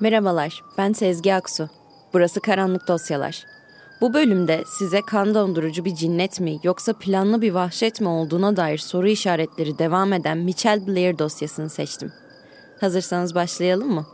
Merhabalar, ben Sezgi Aksu. Burası Karanlık Dosyalar. Bu bölümde size kan dondurucu bir cinnet mi yoksa planlı bir vahşet mi olduğuna dair soru işaretleri devam eden Michelle Blair dosyasını seçtim. Hazırsanız başlayalım mı?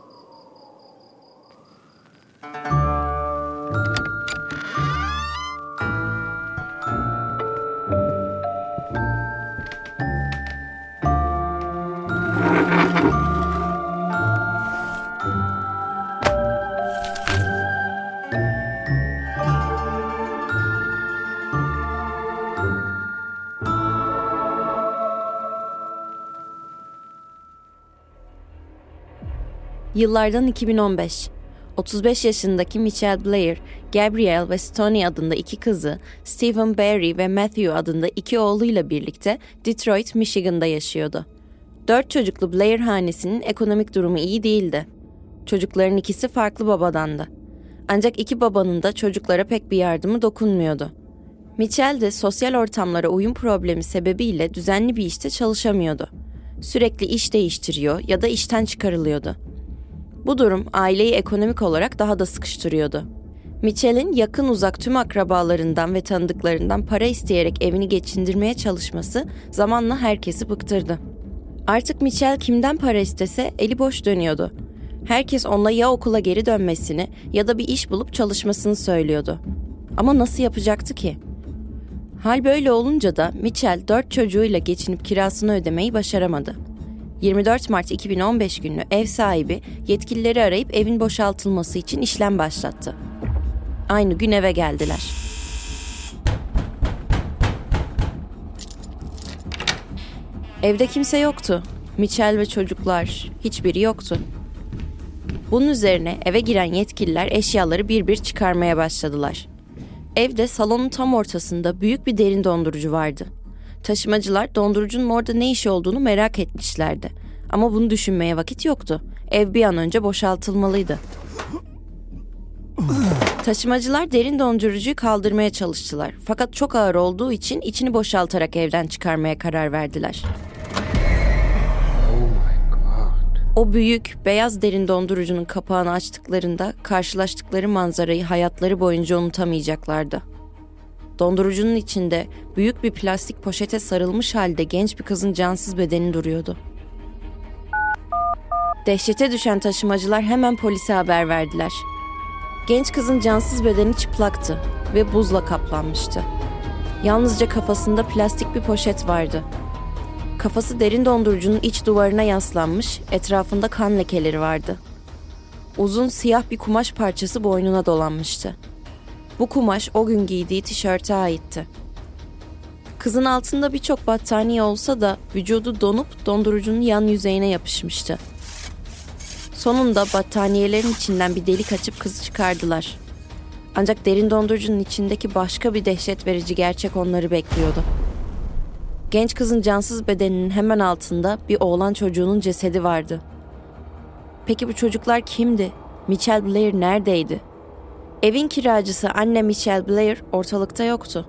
Yıllardan 2015. 35 yaşındaki Michelle Blair, Gabrielle ve Stoney adında iki kızı, Stephen Barry ve Matthew adında iki oğluyla birlikte Detroit, Michigan'da yaşıyordu. Dört çocuklu Blair hanesinin ekonomik durumu iyi değildi. Çocukların ikisi farklı babadandı. Ancak iki babanın da çocuklara pek bir yardımı dokunmuyordu. Michelle de sosyal ortamlara uyum problemi sebebiyle düzenli bir işte çalışamıyordu. Sürekli iş değiştiriyor ya da işten çıkarılıyordu. Bu durum aileyi ekonomik olarak daha da sıkıştırıyordu. Mitchell'in yakın uzak tüm akrabalarından ve tanıdıklarından para isteyerek evini geçindirmeye çalışması zamanla herkesi bıktırdı. Artık Mitchell kimden para istese eli boş dönüyordu. Herkes ona ya okula geri dönmesini ya da bir iş bulup çalışmasını söylüyordu. Ama nasıl yapacaktı ki? Hal böyle olunca da Mitchell dört çocuğuyla geçinip kirasını ödemeyi başaramadı. 24 Mart 2015 günü ev sahibi yetkilileri arayıp evin boşaltılması için işlem başlattı. Aynı gün eve geldiler. Evde kimse yoktu. Michel ve çocuklar, hiçbiri yoktu. Bunun üzerine eve giren yetkililer eşyaları bir bir çıkarmaya başladılar. Evde salonun tam ortasında büyük bir derin dondurucu vardı. Taşımacılar dondurucunun orada ne işi olduğunu merak etmişlerdi. Ama bunu düşünmeye vakit yoktu. Ev bir an önce boşaltılmalıydı. Taşımacılar derin dondurucuyu kaldırmaya çalıştılar. Fakat çok ağır olduğu için içini boşaltarak evden çıkarmaya karar verdiler. O büyük, beyaz derin dondurucunun kapağını açtıklarında karşılaştıkları manzarayı hayatları boyunca unutamayacaklardı. Dondurucunun içinde büyük bir plastik poşete sarılmış halde genç bir kızın cansız bedeni duruyordu. Dehşete düşen taşımacılar hemen polise haber verdiler. Genç kızın cansız bedeni çıplaktı ve buzla kaplanmıştı. Yalnızca kafasında plastik bir poşet vardı. Kafası derin dondurucunun iç duvarına yaslanmış, etrafında kan lekeleri vardı. Uzun siyah bir kumaş parçası boynuna dolanmıştı. Bu kumaş o gün giydiği tişörte aitti. Kızın altında birçok battaniye olsa da vücudu donup dondurucunun yan yüzeyine yapışmıştı. Sonunda battaniyelerin içinden bir delik açıp kızı çıkardılar. Ancak derin dondurucunun içindeki başka bir dehşet verici gerçek onları bekliyordu. Genç kızın cansız bedeninin hemen altında bir oğlan çocuğunun cesedi vardı. Peki bu çocuklar kimdi? Michelle Blair neredeydi? Evin kiracısı anne Michelle Blair ortalıkta yoktu.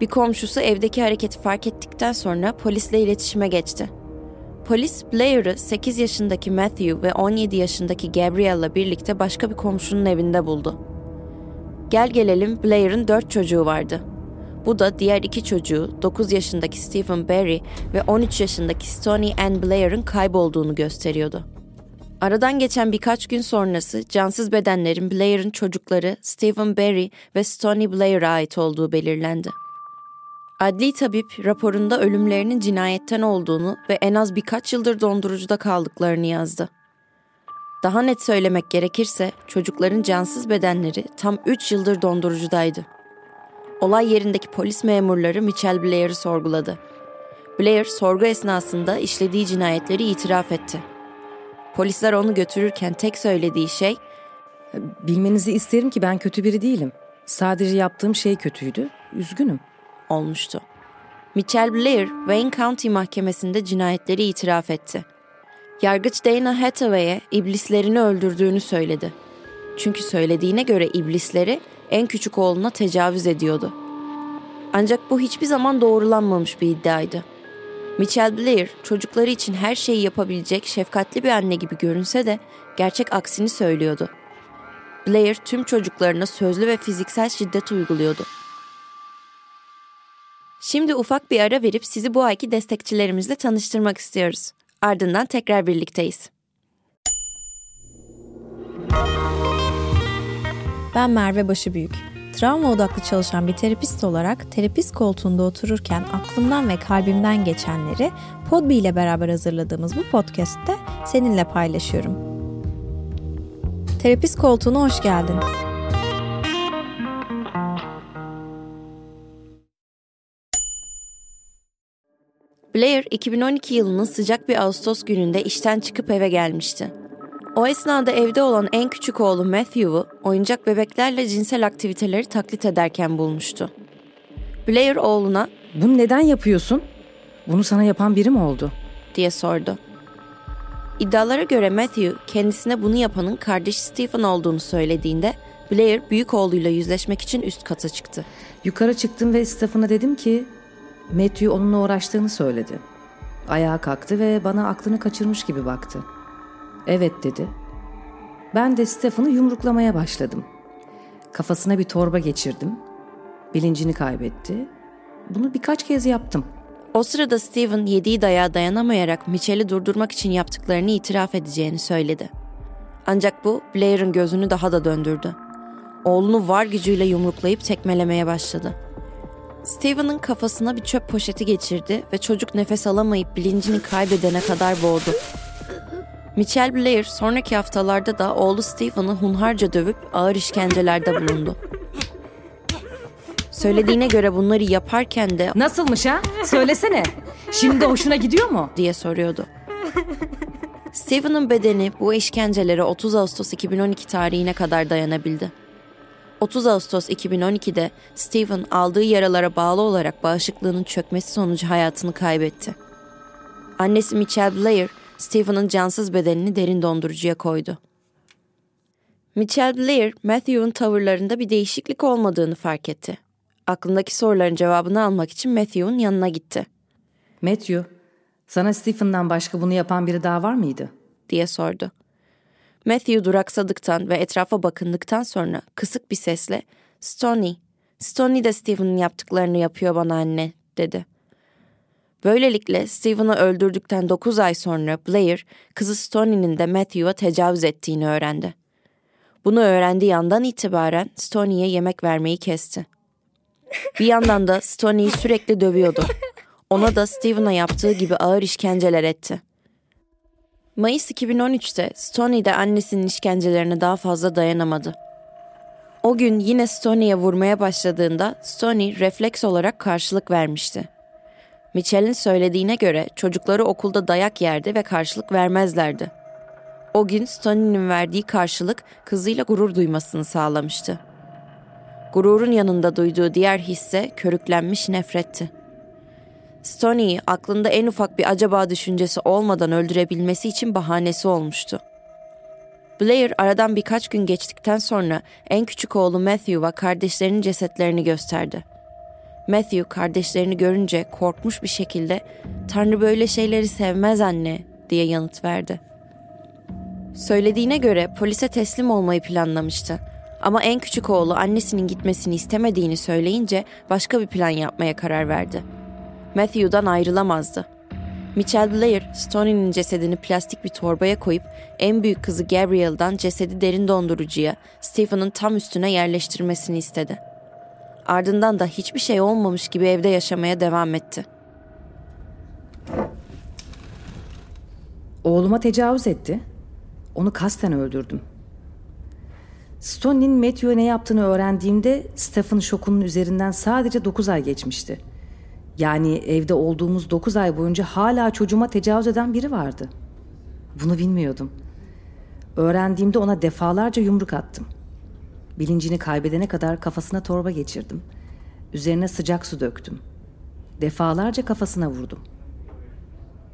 Bir komşusu evdeki hareketi fark ettikten sonra polisle iletişime geçti. Polis Blair'ı 8 yaşındaki Matthew ve 17 yaşındaki Gabrielle'la birlikte başka bir komşunun evinde buldu. Gel gelelim Blair'ın 4 çocuğu vardı. Bu da diğer iki çocuğu 9 yaşındaki Stephen Barry ve 13 yaşındaki Stoney Ann Blair'ın kaybolduğunu gösteriyordu. Aradan geçen birkaç gün sonrası cansız bedenlerin Blair'ın çocukları Stephen Barry ve Stoney Blair'a ait olduğu belirlendi. Adli tabip raporunda ölümlerinin cinayetten olduğunu ve en az birkaç yıldır dondurucuda kaldıklarını yazdı. Daha net söylemek gerekirse çocukların cansız bedenleri tam 3 yıldır dondurucudaydı. Olay yerindeki polis memurları Michelle Blair'ı sorguladı. Blair sorgu esnasında işlediği cinayetleri itiraf etti. Polisler onu götürürken tek söylediği şey Bilmenizi isterim ki ben kötü biri değilim. Sadece yaptığım şey kötüydü. Üzgünüm olmuştu. Michelle Blair, Wayne County Mahkemesi'nde cinayetleri itiraf etti. Yargıç Dana Hathaway'e iblislerini öldürdüğünü söyledi. Çünkü söylediğine göre iblisleri en küçük oğluna tecavüz ediyordu. Ancak bu hiçbir zaman doğrulanmamış bir iddiaydı. Michelle Blair çocukları için her şeyi yapabilecek şefkatli bir anne gibi görünse de gerçek aksini söylüyordu. Blair tüm çocuklarına sözlü ve fiziksel şiddet uyguluyordu. Şimdi ufak bir ara verip sizi bu ayki destekçilerimizle tanıştırmak istiyoruz. Ardından tekrar birlikteyiz. Ben Merve Başıbüyük. Travma odaklı çalışan bir terapist olarak terapist koltuğunda otururken aklımdan ve kalbimden geçenleri Podbi ile beraber hazırladığımız bu podcast'te seninle paylaşıyorum. Terapist koltuğuna hoş geldin. Blair 2012 yılının sıcak bir Ağustos gününde işten çıkıp eve gelmişti. O esnada evde olan en küçük oğlu Matthew'u oyuncak bebeklerle cinsel aktiviteleri taklit ederken bulmuştu. Blair oğluna Bunu neden yapıyorsun? Bunu sana yapan biri mi oldu? diye sordu. İddialara göre Matthew kendisine bunu yapanın kardeş Stephen olduğunu söylediğinde Blair büyük oğluyla yüzleşmek için üst kata çıktı. Yukarı çıktım ve Stephen'a dedim ki Matthew onunla uğraştığını söyledi. Ayağa kalktı ve bana aklını kaçırmış gibi baktı. Evet dedi. Ben de Stephen'ı yumruklamaya başladım. Kafasına bir torba geçirdim. Bilincini kaybetti. Bunu birkaç kez yaptım. O sırada Stephen yediği dayağa dayanamayarak Michelle'i durdurmak için yaptıklarını itiraf edeceğini söyledi. Ancak bu Blair'ın gözünü daha da döndürdü. Oğlunu var gücüyle yumruklayıp tekmelemeye başladı. Stephen'ın kafasına bir çöp poşeti geçirdi ve çocuk nefes alamayıp bilincini kaybedene kadar boğdu. Michelle Blair sonraki haftalarda da oğlu Stephen'ı hunharca dövüp ağır işkencelerde bulundu. Söylediğine göre bunları yaparken de Nasılmış ha? Söylesene. Şimdi hoşuna gidiyor mu? diye soruyordu. Stephen'ın bedeni bu işkencelere 30 Ağustos 2012 tarihine kadar dayanabildi. 30 Ağustos 2012'de Stephen aldığı yaralara bağlı olarak bağışıklığının çökmesi sonucu hayatını kaybetti. Annesi Michelle Blair, Stephen'ın cansız bedenini derin dondurucuya koydu. Michelle Blair, Matthew'un tavırlarında bir değişiklik olmadığını fark etti. Aklındaki soruların cevabını almak için Matthew'un yanına gitti. Matthew, sana Stephen'dan başka bunu yapan biri daha var mıydı? diye sordu. Matthew duraksadıktan ve etrafa bakındıktan sonra kısık bir sesle Stony, Stony de Stephen'ın yaptıklarını yapıyor bana anne dedi. Böylelikle Stephen'ı öldürdükten 9 ay sonra Blair kızı Stony'nin de Matthew'a tecavüz ettiğini öğrendi. Bunu öğrendiği andan itibaren Stony'ye yemek vermeyi kesti. Bir yandan da Stony'yi sürekli dövüyordu. Ona da Stephen'a yaptığı gibi ağır işkenceler etti. Mayıs 2013'te Stony de annesinin işkencelerine daha fazla dayanamadı. O gün yine Stony'ye vurmaya başladığında Stony refleks olarak karşılık vermişti. Michelle'in söylediğine göre çocukları okulda dayak yerdi ve karşılık vermezlerdi. O gün Stony'nin verdiği karşılık kızıyla gurur duymasını sağlamıştı. Gururun yanında duyduğu diğer hisse körüklenmiş nefretti. Stony'yi aklında en ufak bir acaba düşüncesi olmadan öldürebilmesi için bahanesi olmuştu. Blair aradan birkaç gün geçtikten sonra en küçük oğlu Matthew'a kardeşlerinin cesetlerini gösterdi. Matthew kardeşlerini görünce korkmuş bir şekilde "Tanrı böyle şeyleri sevmez anne." diye yanıt verdi. Söylediğine göre polise teslim olmayı planlamıştı. Ama en küçük oğlu annesinin gitmesini istemediğini söyleyince başka bir plan yapmaya karar verdi. Matthew'dan ayrılamazdı. Michelle Blair, Stoney'nin cesedini plastik bir torbaya koyup en büyük kızı Gabrielle'dan cesedi derin dondurucuya, Stephen'ın tam üstüne yerleştirmesini istedi. Ardından da hiçbir şey olmamış gibi evde yaşamaya devam etti. Oğluma tecavüz etti. Onu kasten öldürdüm. Stoney'nin Matthew'e ne yaptığını öğrendiğimde Stephen şokunun üzerinden sadece 9 ay geçmişti. Yani evde olduğumuz 9 ay boyunca hala çocuğuma tecavüz eden biri vardı. Bunu bilmiyordum. Öğrendiğimde ona defalarca yumruk attım. Bilincini kaybedene kadar kafasına torba geçirdim. Üzerine sıcak su döktüm. Defalarca kafasına vurdum.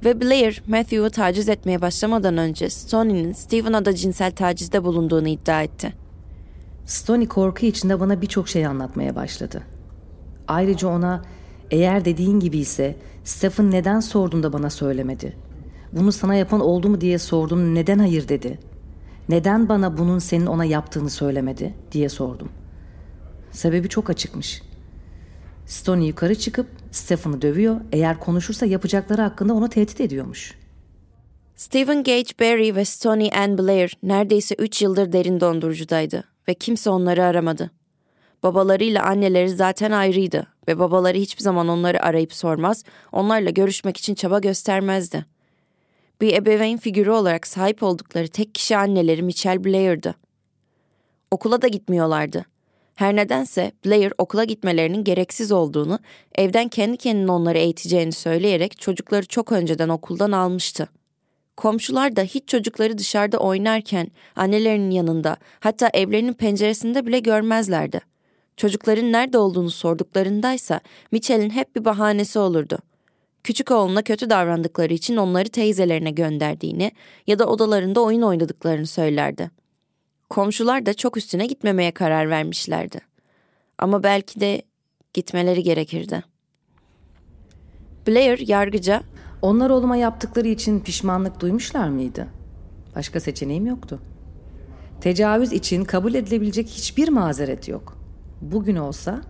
Ve Blair, Matthew'u taciz etmeye başlamadan önce Stoney'nin Stephen'a da cinsel tacizde bulunduğunu iddia etti. Stoney korku içinde bana birçok şey anlatmaya başladı. Ayrıca ona Eğer dediğin gibi ise Stephen neden sordun da bana söylemedi? Bunu sana yapan oldu mu diye sordum neden hayır dedi? Neden bana bunun senin ona yaptığını söylemedi diye sordum. Sebebi çok açıkmış. Stoney yukarı çıkıp Stephen'ı dövüyor. Eğer konuşursa yapacakları hakkında onu tehdit ediyormuş. Stephen Gage Barry ve Stoney Ann Blair neredeyse 3 yıldır derin dondurucudaydı ve kimse onları aramadı. Babalarıyla anneleri zaten ayrıydı ve babaları hiçbir zaman onları arayıp sormaz, onlarla görüşmek için çaba göstermezdi. Bir ebeveyn figürü olarak sahip oldukları tek kişi anneleri Michelle Blair'dı. Okula da gitmiyorlardı. Her nedense Blair okula gitmelerinin gereksiz olduğunu, evden kendi kendine onları eğiteceğini söyleyerek çocukları çok önceden okuldan almıştı. Komşular da hiç çocukları dışarıda oynarken annelerinin yanında hatta evlerinin penceresinde bile görmezlerdi. Çocukların nerede olduğunu sorduklarındaysa Mitchell'in hep bir bahanesi olurdu. Küçük oğluna kötü davrandıkları için onları teyzelerine gönderdiğini ya da odalarında oyun oynadıklarını söylerdi. Komşular da çok üstüne gitmemeye karar vermişlerdi. Ama belki de gitmeleri gerekirdi. Blair yargıca Onlar oğluma yaptıkları için pişmanlık duymuşlar mıydı? Başka seçeneğim yoktu. Tecavüz için kabul edilebilecek hiçbir mazeret yok. Bugün olsa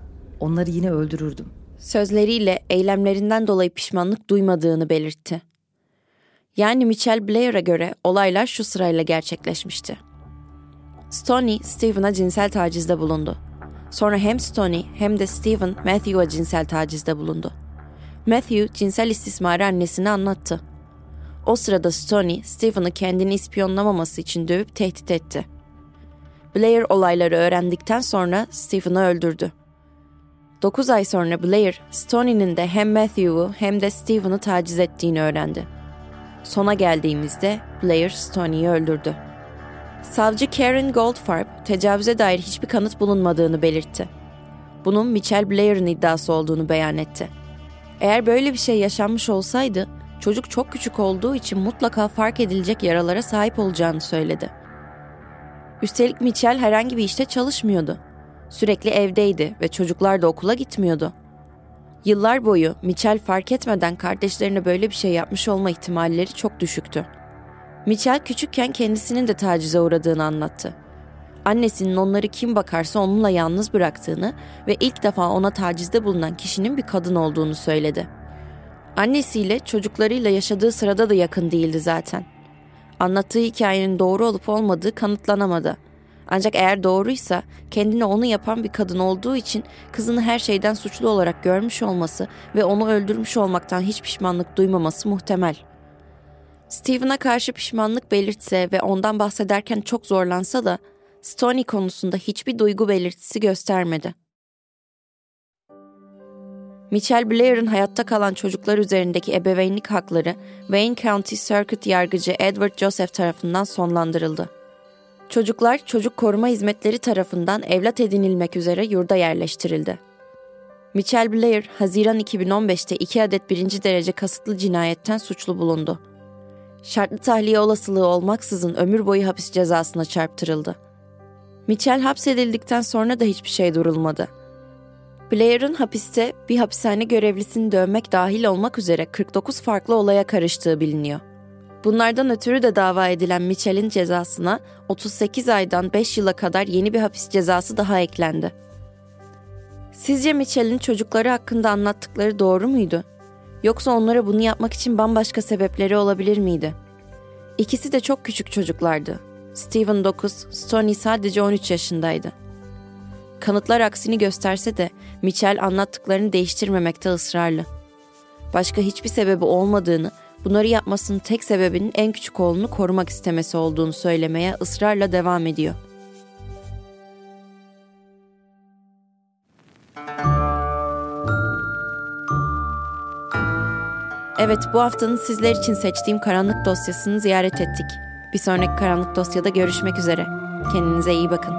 onları yine öldürürdüm. Sözleriyle eylemlerinden dolayı pişmanlık duymadığını belirtti. Yani Michelle Blair'a göre olaylar şu sırayla gerçekleşmişti. Stoney, Stephen'a cinsel tacizde bulundu. Sonra hem Stoney hem de Stephen, Matthew'a cinsel tacizde bulundu. Matthew, cinsel istismarı annesine anlattı. O sırada Stoney, Stephen'ı kendini ispiyonlamaması için dövüp tehdit etti. Blair olayları öğrendikten sonra Stephen'ı öldürdü. 9 ay sonra Blair, Stoney'nin de hem Matthew'u hem de Stephen'ı taciz ettiğini öğrendi. Sona geldiğimizde Blair Stoney'i öldürdü. Savcı Karen Goldfarb, tecavüze dair hiçbir kanıt bulunmadığını belirtti. Bunun Michelle Blair'ın iddiası olduğunu beyan etti. Eğer böyle bir şey yaşanmış olsaydı, çocuk çok küçük olduğu için mutlaka fark edilecek yaralara sahip olacağını söyledi. Üstelik Michelle herhangi bir işte çalışmıyordu. Sürekli evdeydi ve çocuklar da okula gitmiyordu. Yıllar boyu Michelle fark etmeden kardeşlerine böyle bir şey yapmış olma ihtimalleri çok düşüktü. Michelle küçükken kendisinin de tacize uğradığını anlattı. Annesinin onları kim bakarsa onunla yalnız bıraktığını ve ilk defa ona tacizde bulunan kişinin bir kadın olduğunu söyledi. Annesiyle çocuklarıyla yaşadığı sırada da yakın değildi zaten. Anlattığı hikayenin doğru olup olmadığı kanıtlanamadı. Ancak eğer doğruysa kendini onu yapan bir kadın olduğu için kızını her şeyden suçlu olarak görmüş olması ve onu öldürmüş olmaktan hiç pişmanlık duymaması muhtemel. Stephen'a karşı pişmanlık belirtse ve ondan bahsederken çok zorlansa da Stoney konusunda hiçbir duygu belirtisi göstermedi. Michelle Blair'ın hayatta kalan çocuklar üzerindeki ebeveynlik hakları Wayne County Circuit yargıcı Edward Joseph tarafından sonlandırıldı. Çocuklar çocuk koruma hizmetleri tarafından evlat edinilmek üzere yurda yerleştirildi. Michelle Blair, Haziran 2015'te iki adet birinci derece kasıtlı cinayetten suçlu bulundu. Şartlı tahliye olasılığı olmaksızın ömür boyu hapis cezasına çarptırıldı. Michelle hapsedildikten sonra da hiçbir şey durulmadı. Blair'ın hapiste bir hapishane görevlisini dövmek dahil olmak üzere 49 farklı olaya karıştığı biliniyor. Bunlardan ötürü de dava edilen Mitchell'in cezasına 38 aydan 5 yıla kadar yeni bir hapis cezası daha eklendi. Sizce Mitchell'in çocukları hakkında anlattıkları doğru muydu? Yoksa onlara bunu yapmak için bambaşka sebepleri olabilir miydi? İkisi de çok küçük çocuklardı. Stephen 9, Stoney sadece 13 yaşındaydı. Kanıtlar aksini gösterse de Mitchell anlattıklarını değiştirmemekte ısrarlı. Başka hiçbir sebebi olmadığını, bunları yapmasının tek sebebinin en küçük oğlunu korumak istemesi olduğunu söylemeye ısrarla devam ediyor. Evet bu haftanın sizler için seçtiğim karanlık dosyasını ziyaret ettik. Bir sonraki karanlık dosyada görüşmek üzere. Kendinize iyi bakın.